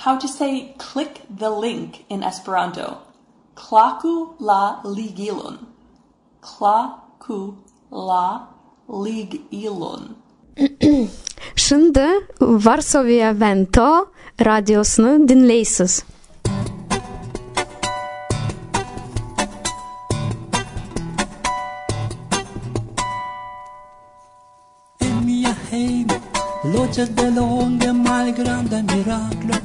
How to say click the link in Esperanto. Klaku la ligilon. Klaku la ligilon. Shëndë Varsovia vento radios në dinlejsës. Loĝas de longe malgranda miraklo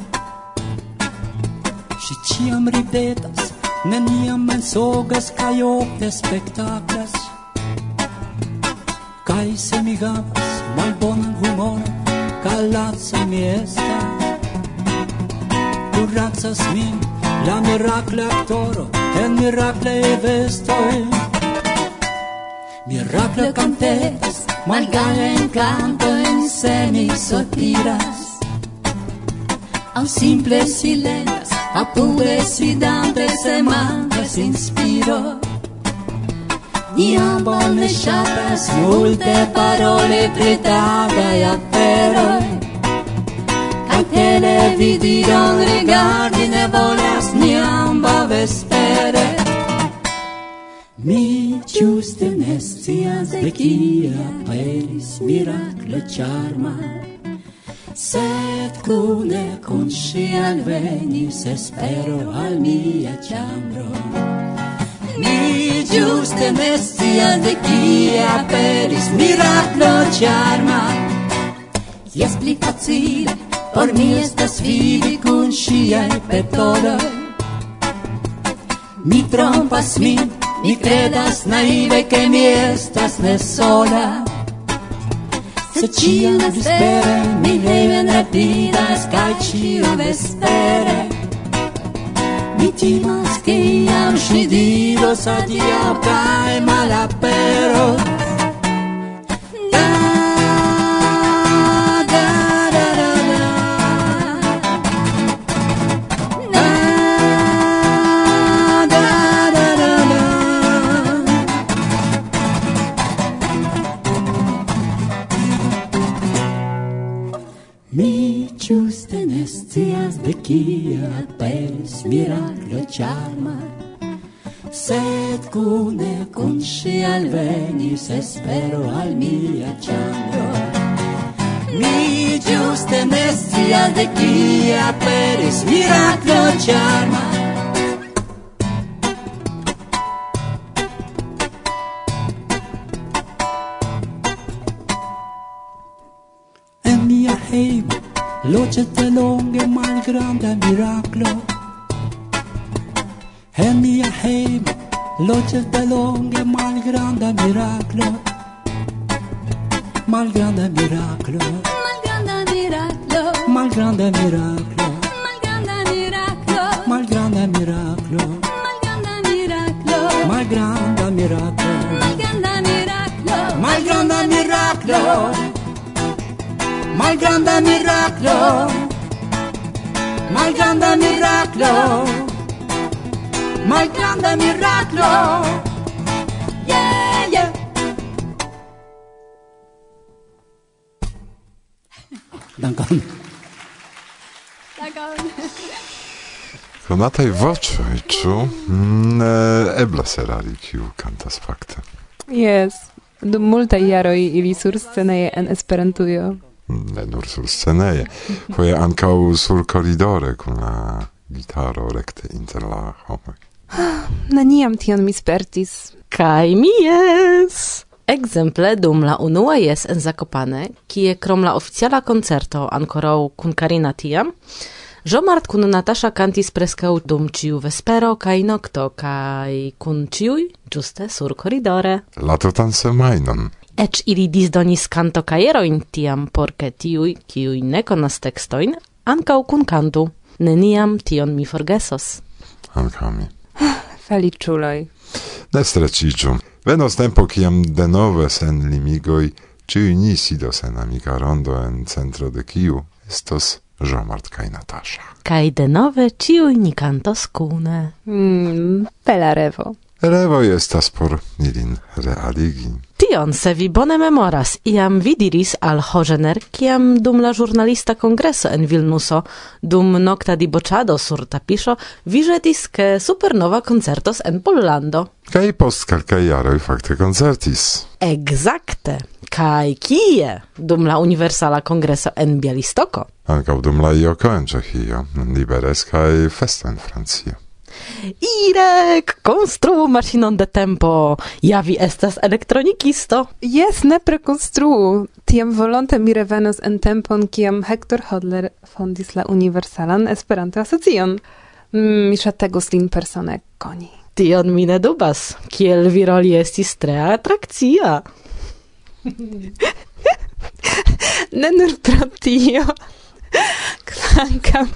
ciam ridetas, neniam mensogas, kaj ofte spektaklas. Kaj se mi havas malbonan humoron, kalaca mi estas. Kuracas min la mirakla aktoro en mirakla vestoj. Mirakla cantetas malgaja encanto en se mi sopiras. Au simple silentas, a pure sfidante sembranze inspiro. Iam balneșatas multe parole pretate a peroi, ca televidion regardi ne volas niamba vespere. Mi ciuste ne scias de kia aperis mirakla charma, sed cune cun si alvenis espero al mia ciambro. Mi giuste ne scias de kie aperis miraklo ĉarma. Jes pli facile por mi estas vidi kun ŝiaj petoloj. Mi trompas min, mi credas naive che mi estas ne sola. Se cio ne vespere, mi leven diras, cae cio vespere. Mi timas, ciam si diros adiau, cae malaperos. charma. Sed cune cun si alvenis espero al mia chambro mi giuste ne scias de kie aperis miraclo charma. En mia hejmo loĝas delonge malgranda miraklo E mia heim, loches de longe, mal grande miraclo, mal grande miraclo, mal grande miraclo, mal grande miraclo, mal grande miraclo, mal grande miraclo, mal grande miraclo, mal grande miraclo, mal grande miraclo, mal grande miraclo, mal grande miraclo, mal grande miraclo. malgranda miraklo yeah yeah Dankon. Dankon. Konataj voĉoj, ĉu? ebla eblas erari, kiu kantas fakte. Jes, dum multaj jaroj ili sursceneje en Esperantujo. Mm, ne nur sursceneje, foje ankaŭ sur koridore kun la gitaro rekte inter la homoj. Neniam tion mi spertis. Kaj mi jes! Ekzemple dum la unua jes en Zakopane, kie krom la oficiala koncerto ankoraŭ kun Karina tiam, Jomart kun Natasza kantis preskaŭ dum ĉiu vespero kaj nokto kaj kun ĉiuj ĝuste sur koridore. La tutan semajnon. Eĉ ili disdonis kantokajerojn tiam por ke tiuj, kiuj ne konas tekstojn, ankaŭ kun kantu. Neniam tion mi forgesos. Ankaŭ mi feliĉuloj. Ne streĉiĝu. Venos tempo kiam denove sen limigoj ĉiuj ni sidos en amika rondo en centro de kiu estos Żomart kaj Natasha. Kaj denove ĉiuj ni kantos kune. Mm, pelarevo. Revoj estas por ilin realigi. Tion, se vi bone memoras, iam vi diris al Hogener, kiam dum la žurnalista kongreso en Vilnuso, dum nokta diboĉado sur tapiŝo, vi ĵetis ke supernova koncertos en Pollando. Kaj post kelkaj jaroj fakte koncertis. Ekzakte. Kaj kie? Dum la Universala Kongreso en Bialistoko. Ankaŭ dum la Ioko en Ĉeĥio, Liberes kaj Festo en Francio. Irek, konstruu maŝinon de tempo. Ja vi estas elektronikisto. Jes, ne prekonstruu. Tiam volonte mi revenos en tempon, kiam Hector Hodler fondis la Universalan Esperanto-asocion. Mm, mi ŝategus lin persone koni. Tion mi ne dubas, kiel vi roli estis tre atrakcia. ne nur pro tio, kvankam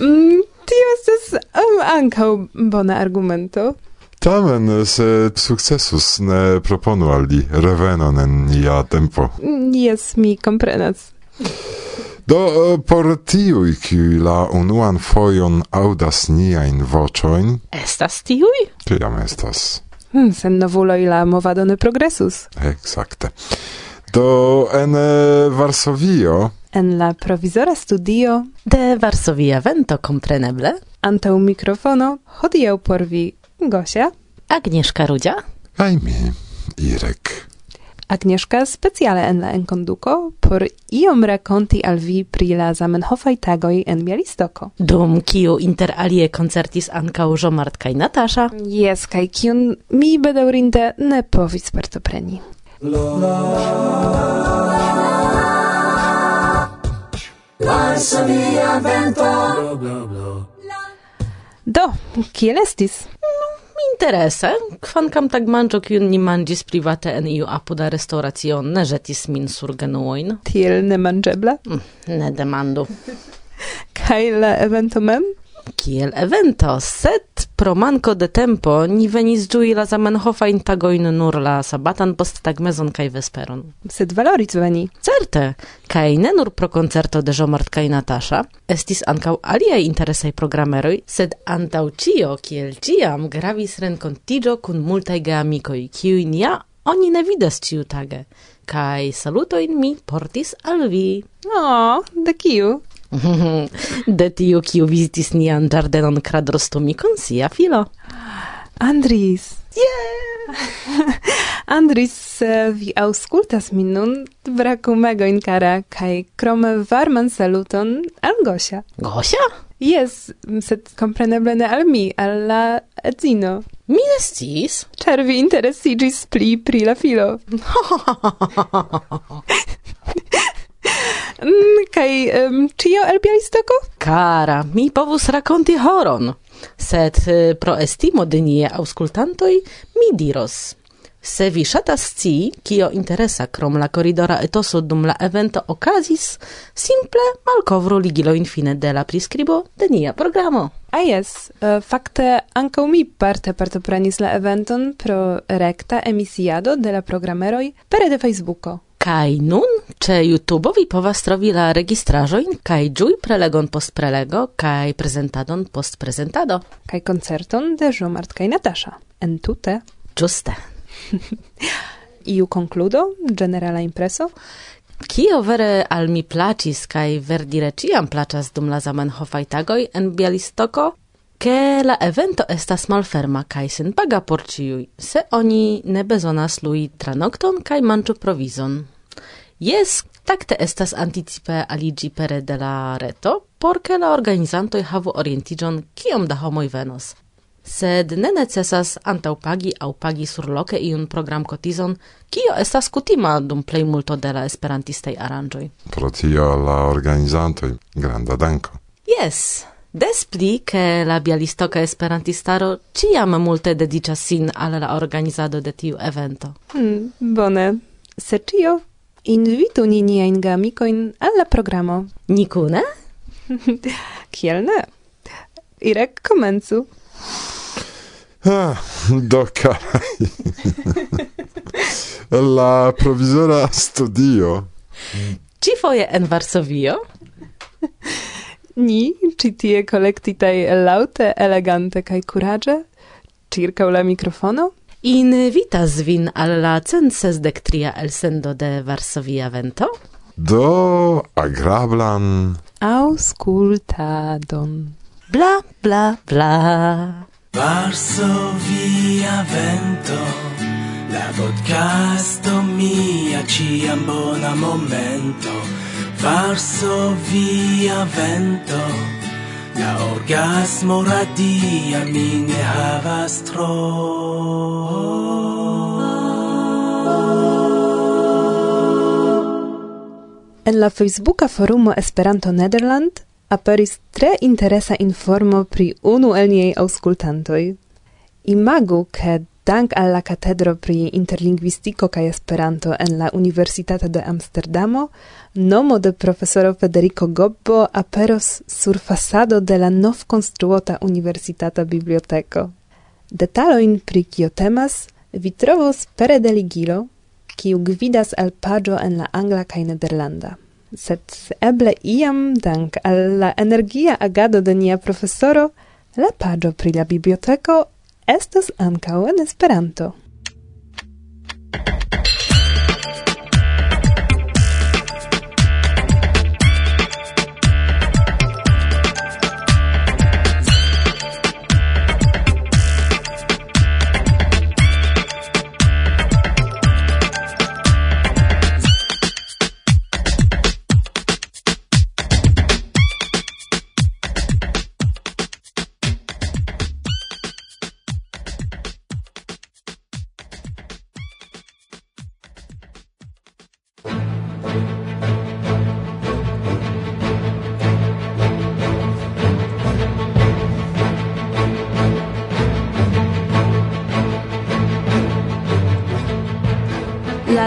Mm, tio estas um, ankaŭ bona argumento. Tamen se sukcesus ne proponu al li revenon en nia tempo. Jes, mi komprenas. Do eh, por tiuj, kiuj la unuan fojon aŭdas niajn voĉojn... Estas tiuj? Kiam estas. Hmm, sen novuloj la movado ne progresus. Exacte. Do en eh, Varsovio En la provizora studio, De Varsovia Vento, kompreneble. antaŭ mikrofono, hodiaŭ por vi Gosia, Agnieszka Rudzia. kaj mi, Irek. Agnieszka specjale en la enkonduko por iom rakonti al vi pri la Zamenhofaj tagoj en Bialistoko. Dum kiu inter alie koncertis ankaŭ Żomart kaj Natasza. Jes, kaj kiun mi bedaŭrinde ne povis partopreni. passa via vento. Do, kiel estis? No, interese, kvankam tag manĝo kiun ni manĝis private en iu apuda restoracio ne ĵetis min sur genuojn. Tiel nemanĝebla? Mm, ne demandu. Kaj la evento mem? Kiel evento, sed Pro manco de tempo ni venis ĝui la Zamenhofajn tagojn nur la sabatan post tagmezon kaj vesperon. Sed valoris veni. Certe, kaj ne nur pro koncerto de Jomart kaj Natasha, estis ankaŭ aliaj interesaj programeroj, sed antaŭ ĉio kiel ĉiam gravis renkontiĝo kun multaj geamikoj, kiujn ja oni ne vidas ĉiutage, kaj salutojn mi portis al vi. O, oh, de kiu? de tiu kiu vizitis nian ĝardenon kradrostomikon sia filo. Andris. Yeah! Andris, vi aŭskultas min nun brakumego inkara kaj krome varman saluton al Gosia. Gosia? Jes, sed kompreneble ne al mi, al la edzino. Mi ne sciis. Ĉar vi interesiĝis pli pri la filo. Mm, kaj um, ĉio el Bialistoko? Kara, mi povus rakonti horon, sed eh, pro estimo de nie aŭskultantoj mi diros. Se vi ŝatas scii, kio interesa krom la koridora etoso dum la evento okazis, simple malkovru ligilojn fine de la priskribo de nia programo. Ah, A jes, eh, fakte ankaŭ mi parte partoprenis la eventon pro rekta emisiado de la programeroj pere de Facebooko. Kaj nun ĉe YouTube vi povas trovi la registraĵojn kaj ĝui prelegon post prelego kaj prezentadon post prezentado. kaj koncerton de Jean-Marc kaj Natasza. Entute. Ĝuste. Iu konkludo, ĝenerala impreso? Kio vere al mi placis kaj verdire ĉiam plaĉas dum la Zamenhofaj tagoj en Bialistoko, ke la evento estas malferma kaj senpaga por ĉiuj, se oni ne bezonas lui tranokton kaj manĝu provizon. Jes, takte estas anticipe aligi pere de la reto, por ke la organizantoj havu orientiĝon kiom da homoj venos. Sed ne necesas antaŭpagi aŭ pagi surloke iun programkotizon, kio estas kutima dum plej multo de la esperantistaj aranĝoj. Pro tio la organizantoj granda danko. Yes, Des pli, ke la bialistoka esperantistaro ciam multe dedica sin al la organizado de tiu evento. Hmm, bone. Se cio Invitu ni niajn geamikojn al la programo. Ni kune? Kiel ne? Irek, komencu. Ah, do carai. la provizora studio. Ci foje en Varsovio? Ni, ci tie collectitae laute, elegante cae curage, circa la microfono, in vitas vin alla censesdek tria elsendo de Varsovia Vento. Do agrablan auscultadon. Bla, bla, bla. Varsovia Vento, la podcasto mia ciam bona momento. Varsovia Vento, La orgasmo radia mi ne havas tro En la Facebooka forumo Esperanto Nederland aperis tre interesa informo pri unu el niaj aŭskultantoj. Imagu, ke Dank al la Katedro pri Interlingvistiko kaj Esperanto en la Universitato de Amsterdamo, nomo de profesoro Federico Gobbo aperos sur fasado de la nov konstruota universitata biblioteko. Detalojn pri kio temas vi trovos pere de ligilo, kiu gvidas al paĝo en la angla kaj nederlanda. Sed eble iam dank al la energia agado de nia profesoro, la pagio pri la biblioteko estas ankaŭ en Esperanto.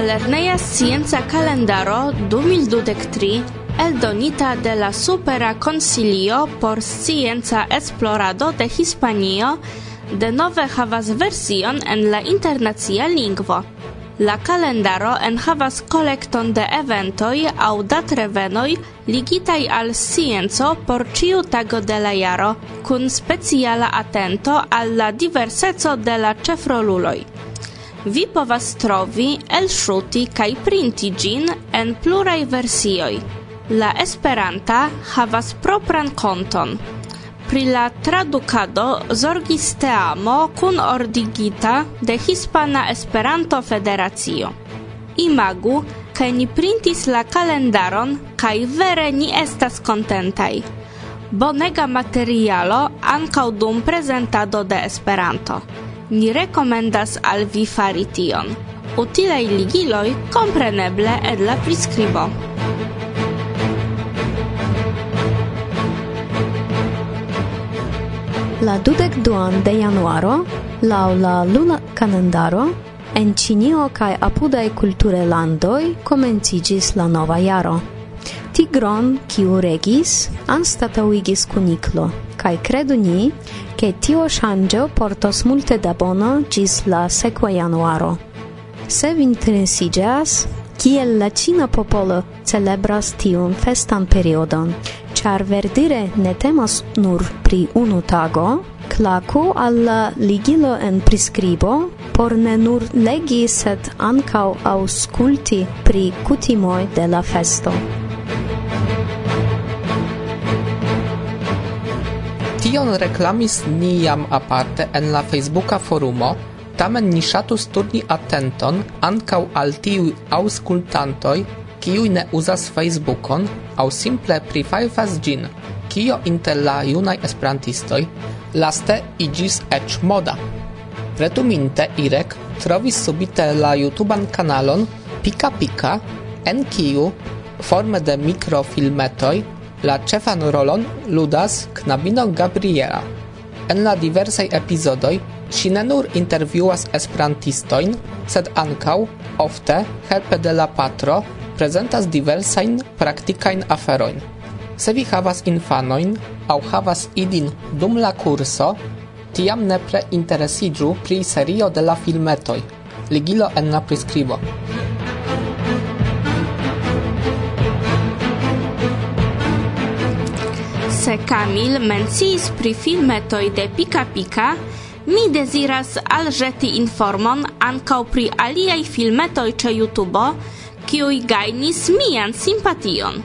Altlerneja scienza Kalendaro 2023 eldonita de la Supera Consilio por Scienza Esplorado de Hispanio de nove havas version en la internacia lingvo. La kalendaro enhavas kolekton de eventoj aŭ datrevenoj ligitaj al scienco por ĉiu tago de la jaro, kun speciala atento al la diverseco de la ĉefroluloj vi povas trovi, elŝuti kaj printi ĝin en pluraj versioj. La Esperanta havas propran konton. Pri la tradukado zorgis teamo kun ordigita de Hispana Esperanto Federacio. Imagu, ke ni printis la kalendaron kaj vere ni estas kontentaj. Bonega materialo ankaŭ dum prezentado de Esperanto. Ni rekomendas al vi fari tion. Utilaj ligiloj kompreneble en la priskribo. La dudek duan de januaro, laŭ la luna kalendaro, en Ĉinio kaj apudaj kulturlandoj komenciĝis la nova jaro. Tigron, kiu regis, anstataŭigis kuniklo kaj credu ni, che tio shangio portos multe da bono gis la sequa januaro. Se vi interesigas, kiel la Cina popolo celebras tiun festan periodon, char verdire ne temas nur pri unu tago, clacu alla ligilo en prescribo por ne nur legi sed ancau ausculti pri cutimoi de la festo. Tion reklamis ni jam aparte en la Facebooka forumo, tamen ni ŝatus turni atenton ankaŭ al tiuj aŭskultantoj, kiuj ne uzas Facebookon aŭ simple prifajfas ĝin. Kio inter la junaj esperantistoj laste iĝis eĉ moda. Retuminte Irek trovis subite la YouTuban kanalon Pika Pika, en kiu forme de mikrofilmetoj La ĉefan rolon ludas knabino Gabriela. En la diversaj epizodoj ŝi ne nur intervjuas esperantistojn, sed ankaŭ ofte helpe de la patro prezentas diversajn praktikajn aferojn. Se vi havas infanojn aŭ havas idin dum la kurso, tiam nepre interesiĝu pri serio de la filmetoj. Ligilo en la priskribo. se Camil menciis pri filmetoj de Pika Pika, mi deziras alżeti informon ankaŭ pri aliaj filmetoj ĉe YouTube, kiuj gajnis mian simpation.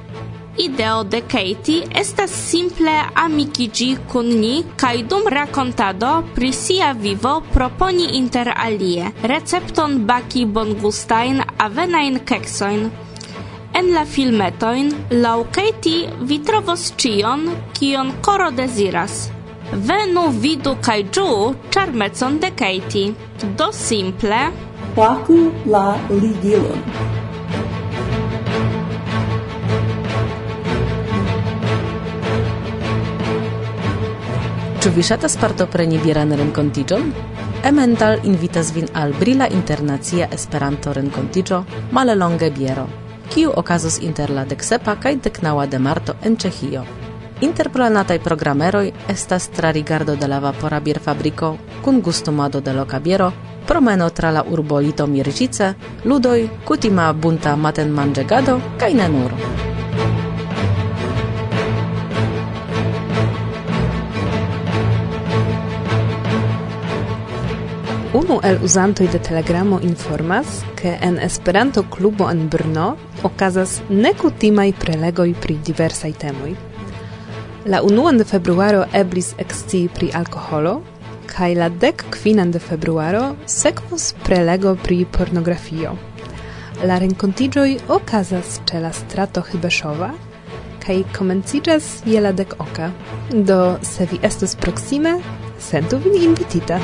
Ideo de Katie estas simple amikiĝi kun ni kaj dum rakontado pri sia vivo proponi inter alie recepton baki bongustajn avenajn keksojn En la filmetoin lau Katie vi trovos cion, kion koro desiras. Venu, vidu kai ĝuu ĉarmecon de Katie. Do simple... Klaku la ligilon. Ĉu vi ŝatas partopreni bieran renkontiĝon? Emmental invitas vin al brila internacia Esperanto renkontiĝo male longe biero kiu okazos inter la deksepa kaj deknaŭa de marto en Ĉeĥio. Interplanataj programeroj estas tra rigardo de la vapora bierfabriko kun gustumado de loka biero, promeno tra la urbo Mirĝice, ludoj, kutima bunta matenmanĝegado kaj ne nur. Unu el uzantoj de Telegramo informas, ke en Esperanto klubo en Brno okazas nekutimaj prelegoj pri diversaj temoj. La unuan de februaro eblis ekscii pri alkoholo, kaj la dek kvinan de februaro sekvos prelego pri pornografio. La renkontiĝoj okazas ĉe la strato Hibeszowa kaj komenciĝas je la dek oka. Do se vi estos proksime, sentu vin invitita.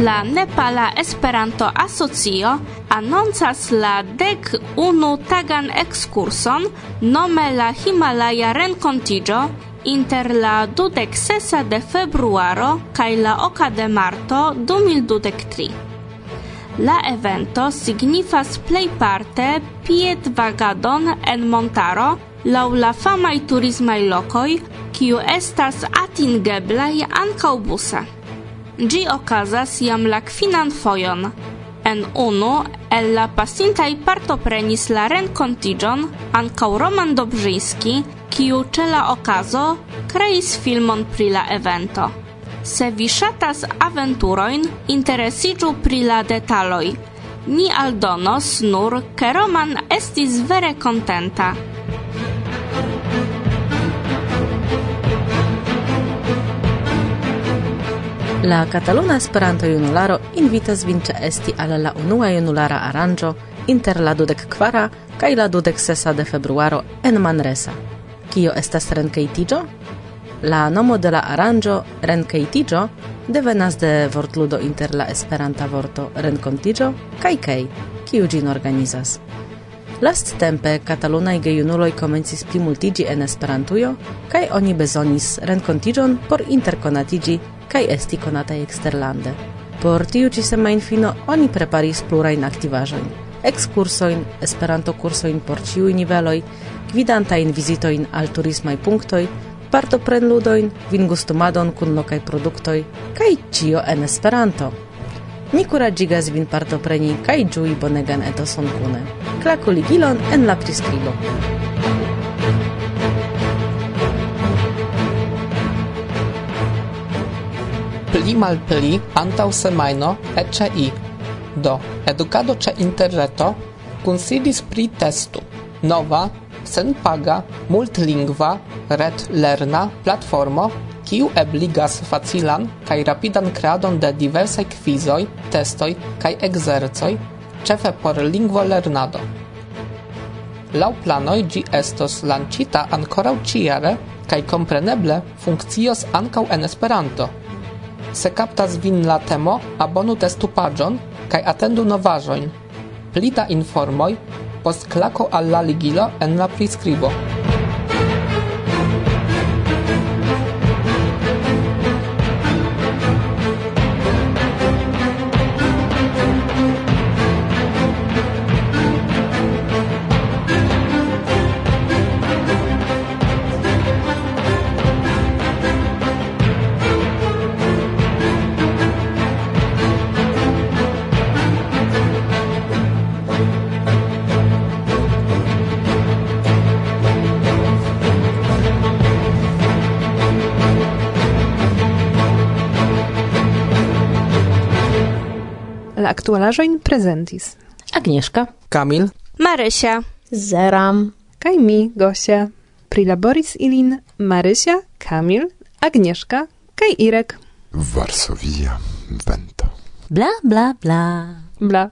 la Nepala Esperanto Asocio anoncas la dek unu tagan ekskurson nome la Himalaja renkontiĝo inter la dudek sesa de februaro kaj la 8 de marto 2023. La evento signifas plejparte piedvagadon en montaro laŭ la famaj turismaj lokoj, kiu estas atingeblaj ankaŭ busa. Gi okazas jam la kvinan fojon. En unu el la pasintaj partoprenis la renkontiĝon ankaŭ Roman Dobrzyński, kiu ĉe la okazo kreis filmon pri la evento. Se vi ŝatas aventurojn, interesiĝu pri la detaloj. Ni aldonos nur, ke Roman estis vere kontenta. La Cataluna Esperanto Junularo invitas vin ĉe esti al la unua junulara aranĝo inter la dudek kvara kaj la dudek sesa de februaro en Manresa. Kio estas renkejtiĝo? La nomo de la aranĝo renkejtiĝo devenas de vortludo inter la esperanta vorto renkontiĝo kaj kaj, kiu ĝin organizas. Last tempe katalunaj gejunuloj komencis plimultiĝi en Esperantujo kaj oni bezonis renkontiĝon por interkonatiĝi kai esti konata eksterlande. Por tiu ci semain fino oni preparis plurain aktivaĵojn, ekskursojn, Esperanto-kursojn por ĉiuj niveloj, gvidantajn vizitojn al turismaj punktoj, partoprenludojn, vingustumadon kun lokaj produktoj kaj ĉio en Esperanto. Ni kuraĝigas vin partopreni kaj ĝui bonegan etoson kune. Klaku ligilon en la priskribo. pli malpli antau semaino ecce i. Do, educado ce interreto considis pri testu. Nova, senpaga, multlingva, retlerna platformo kiu ebligas facilan kaj rapidan kreadon de diversaj kvizoj, testoj kaj ekzercoj, ĉefe por lingvolernado. Laŭ planoj ĝi estos lanĉita ankoraŭ ĉiare kaj kompreneble funkcios ankaŭ en Esperanto – se captas vin la temo abonu testupaĵon kaj atendu novaĵojn. Pli da informoj post klako al la ligilo en la priskribo. Aktualaĵojn prezentis Agnieszka. Kamil. Marysia. Zeram. kaj mi, Gosia. Prilaboris ilin Marysia, Kamil, Agnieszka kaj Irek. Varsovia vento. Bla, bla, bla. Bla.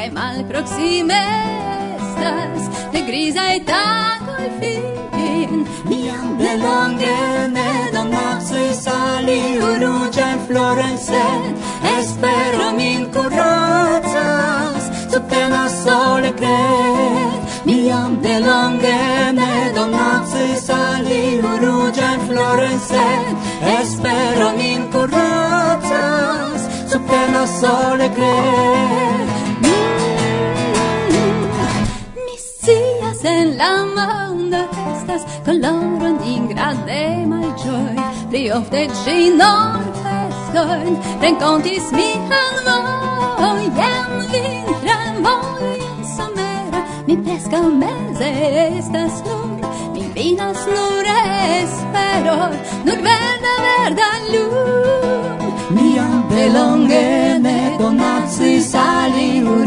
kaj malproksime estas de grizaj tagoj fin. Mi jam delonge ne donacis al iu ruĝan floron sed espero min kuracas pena sole cred. Mi jam delonge ne donacis al iu ruĝan floron sed espero min kuracas pena sole cred. en la mondo estas coloron ingrademaj ĝoj pli ofte ĝi nur festojn renkontis mian vojon vintra vojon somera. Mi preskaŭ meze estas nur mi vidas nur espero nur verda verda lum mi jam delonge ne donacis al iu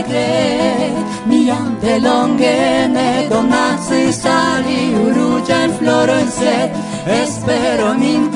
allegre Miam de longe ne donacis ali urugian floro sed Espero min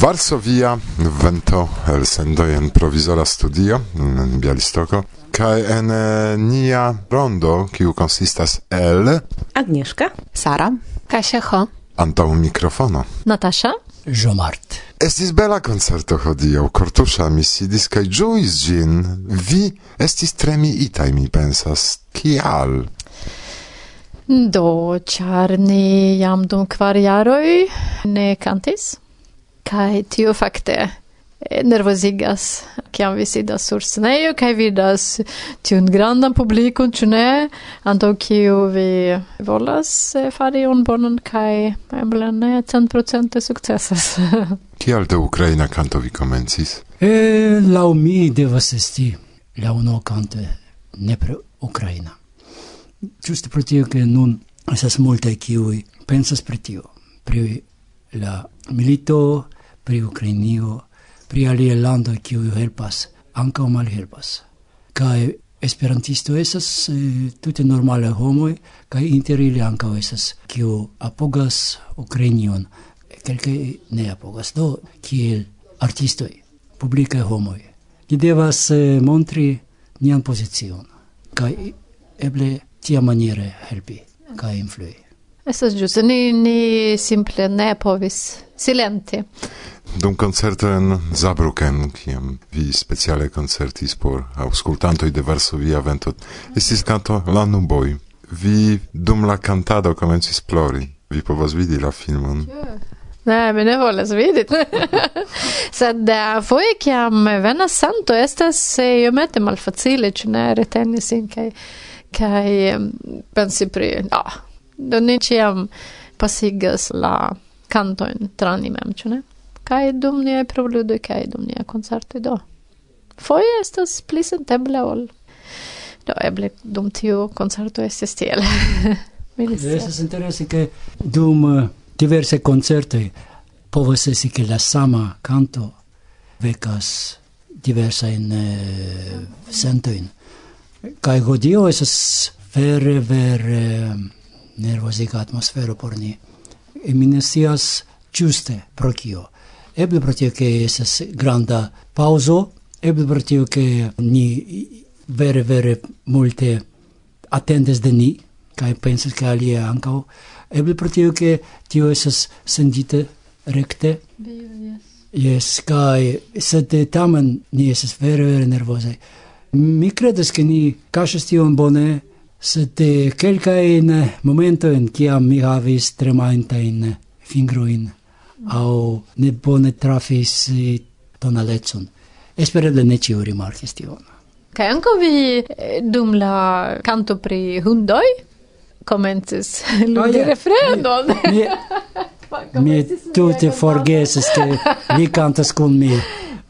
Varsovia vento el sendo en provizora studio en Bialistoko kaj en eh, nia rondo kiu konsistas el Agnieszka, Sara, Kasia Ho, antaŭ mikrofono Natasza, Jomart. Estis bela koncerto hodiaŭ, kortusza mi sidis kaj ĝuis ĝin. Vi estis tremi miitaj, mi pensas. Kial? Do, ĉar ni jam dum kvar jaroj ne kantis. Kai tio fakte eh, nervozigas kiam vi sidas sur scenejo kaj vidas tiun grandan publikon ĉu ne? Antaŭ kiu vi volas eh, fari un bonon kaj eble ne centprocente sukcesas. Kial de ukraina kanto vi komencis? E, laŭ mi devas esti la uno kanto nepre ukraina. Ĝuste pro tio ke nun estas multaj kiuj pensas pri tio. Pri la milito pri Ukrainio, pri alie lando kiu helpas, ankaŭ malhelpas. Kai esperantisto esas eh, tute normale homoj kai inter ili ankaŭ esas kiu apogas Ukrainion, kelke ne apogas, do kiel artistoj, publikaj homoj. Ni devas eh, montri nian pozicion kai eble tia maniere helpi kai influi. Estas ĝuste ni ni simple ne povis silenti. Dum concerto en Zabruken, kiam vi speciale concertis por auscultantoj de Varsovia vento, estis canto La Nuboj. Vi dum la cantado komencis plori. Vi povas vidi la filmon. Ne, mi ne volas vidi. Sed eh, uh, foje kiam venas santo estas eh, iomete malfacile, ĉu ne reteni sin kaj kaj pensi pri ah, do ne ciam pasigas la cantoin tra ni mem, ĉu ne? Kaj dum niaj proludo, kaj dum niaj koncertoj do. Foje estas pli senteble ol. Do eble dum tiu concerto estis tiel. Estas interesse che dum eh, diverse concerti povas esi che la sama canto vecas diversa in eh, sentoin. Kai hodio es vere vere nervoziga atmosfero por ni. E mi ne sias ĝuste pro kio. Eble pro tio che estas granda pauso, eble pro tio che ni vere vere multe attendes de ni kaj pensas che alie ankaŭ eble pro tio ke tio estas sendite rekte. Yes, kai sed tamen ni estas vere vere nervozaj. Mi credas ke ni kaŝas tion bone sed eh, momento in kiam mi havis tremantajn fingrojn au ne bone trafis eh, tonalecon. Espereble ne ĉiu rimarkis tion. Kaj ankaŭ vi eh, dum la canto pri hundoi komencis ludi refrenon. Mi, mi tutte forgeses che vi cantas con mi.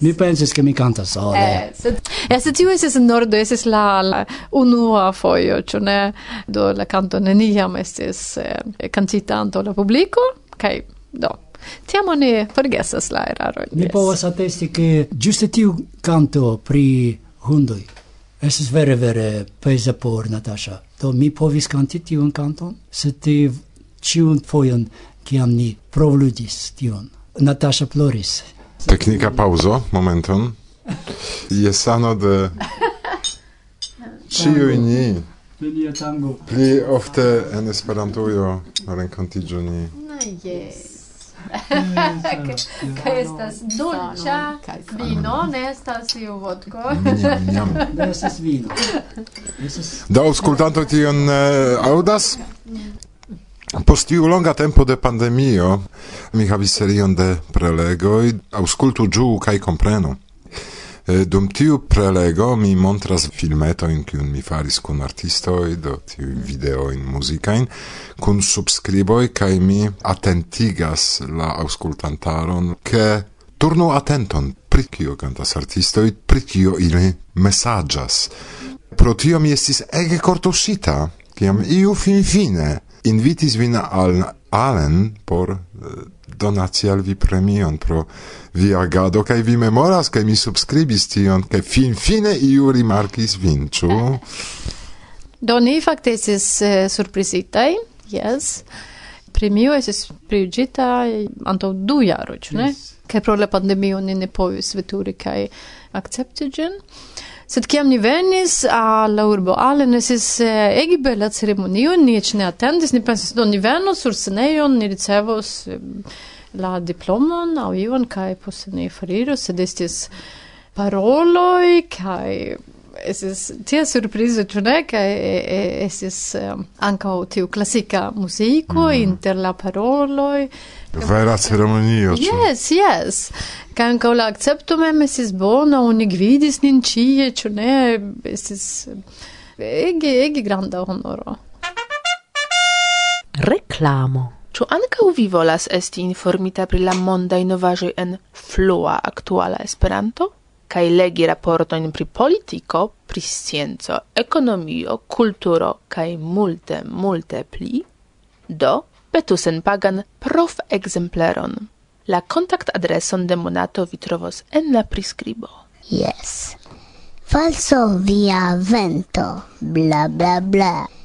Mi pensis che mi canta sole. Eh, sed, eh, se tiu esis nordo, esis la, la unua foio, cio ne, do la canto neniam estis eh, cantita anto la publico, kai, do, tiamo ne forgesas la eraro. Mi yes. povas attesti che giuste tiu canto pri hundoi, esis vere, vere pesa por Natasha. Do mi povis canti tiun canton, se ti ciun foion, ciam ni provludis tion. Natasha ploris. Technika pauzo, momenton. Jesano de ĉiuj ni pli ofte en Esperantujo renkontiĝu ni. Na, yes. Kaj estas dolĉa vino, ne estas iu vodko. Ne estas vino. Do aŭskultantoj tion eh, aŭdas? Post tiu longa tempo de pandemio mi havis serion de prelegoj aŭskultu ĝuu kaj komprenu. Dum tiu prelego mi montras filmetojn, kiun mi faris kun artistoj, do tiu videojn muzikajn, kun subskriboj kaj mi atentigas la aŭskultantaron, ke turnu atenton pri kio kantas artistoj, pri kio ili mesaĝas. Pro tio mi estis ege kortuŝita, kiam iu finfine invitis vin al Allen por uh, donaci al vi premion pro via agado, kai vi memoras, kai mi subscribis tion, kai fin fine iu rimarkis vin, ču? Do ni fakte esis uh, eh, surprizitai, yes. Premio esis priugita eh, antaŭ du jaro, ču ne? Yes. Kai pro la pandemio ni ne povis veturi kai akcepti ĝin. Sed kiam ni venis alla urbo Allen, esis eh, ege bela ceremonio, ni ec ne attendis, ni pensis do ni venos sur sceneion, ni ricevos eh, la diplomon au ion, kai posse ni fariros, sed estis paroloi, kai estis tia surprizo, ĉu ne? Kaj estis um, ankaŭ tiu klasika muziko mm. inter la paroloj. Vera ceremonio, ĉu? Yes, yes. Kaj ankaŭ la akcepto mem estis bona, oni gvidis nin ĉie, ĉu ne? Estis ege, ege granda honoro. Reklamo. Ĉu ankaŭ vi volas esti informita pri la mondaj novaĵoj en flua aktuala Esperanto? kai legi raportoin pri politico, pri scienzo, economio, culturo, kai multe, multe pli, do petusen pagan prof exempleron. La contact adreson de monato vi trovos en la prescribo. Yes. Falso via vento, bla bla bla.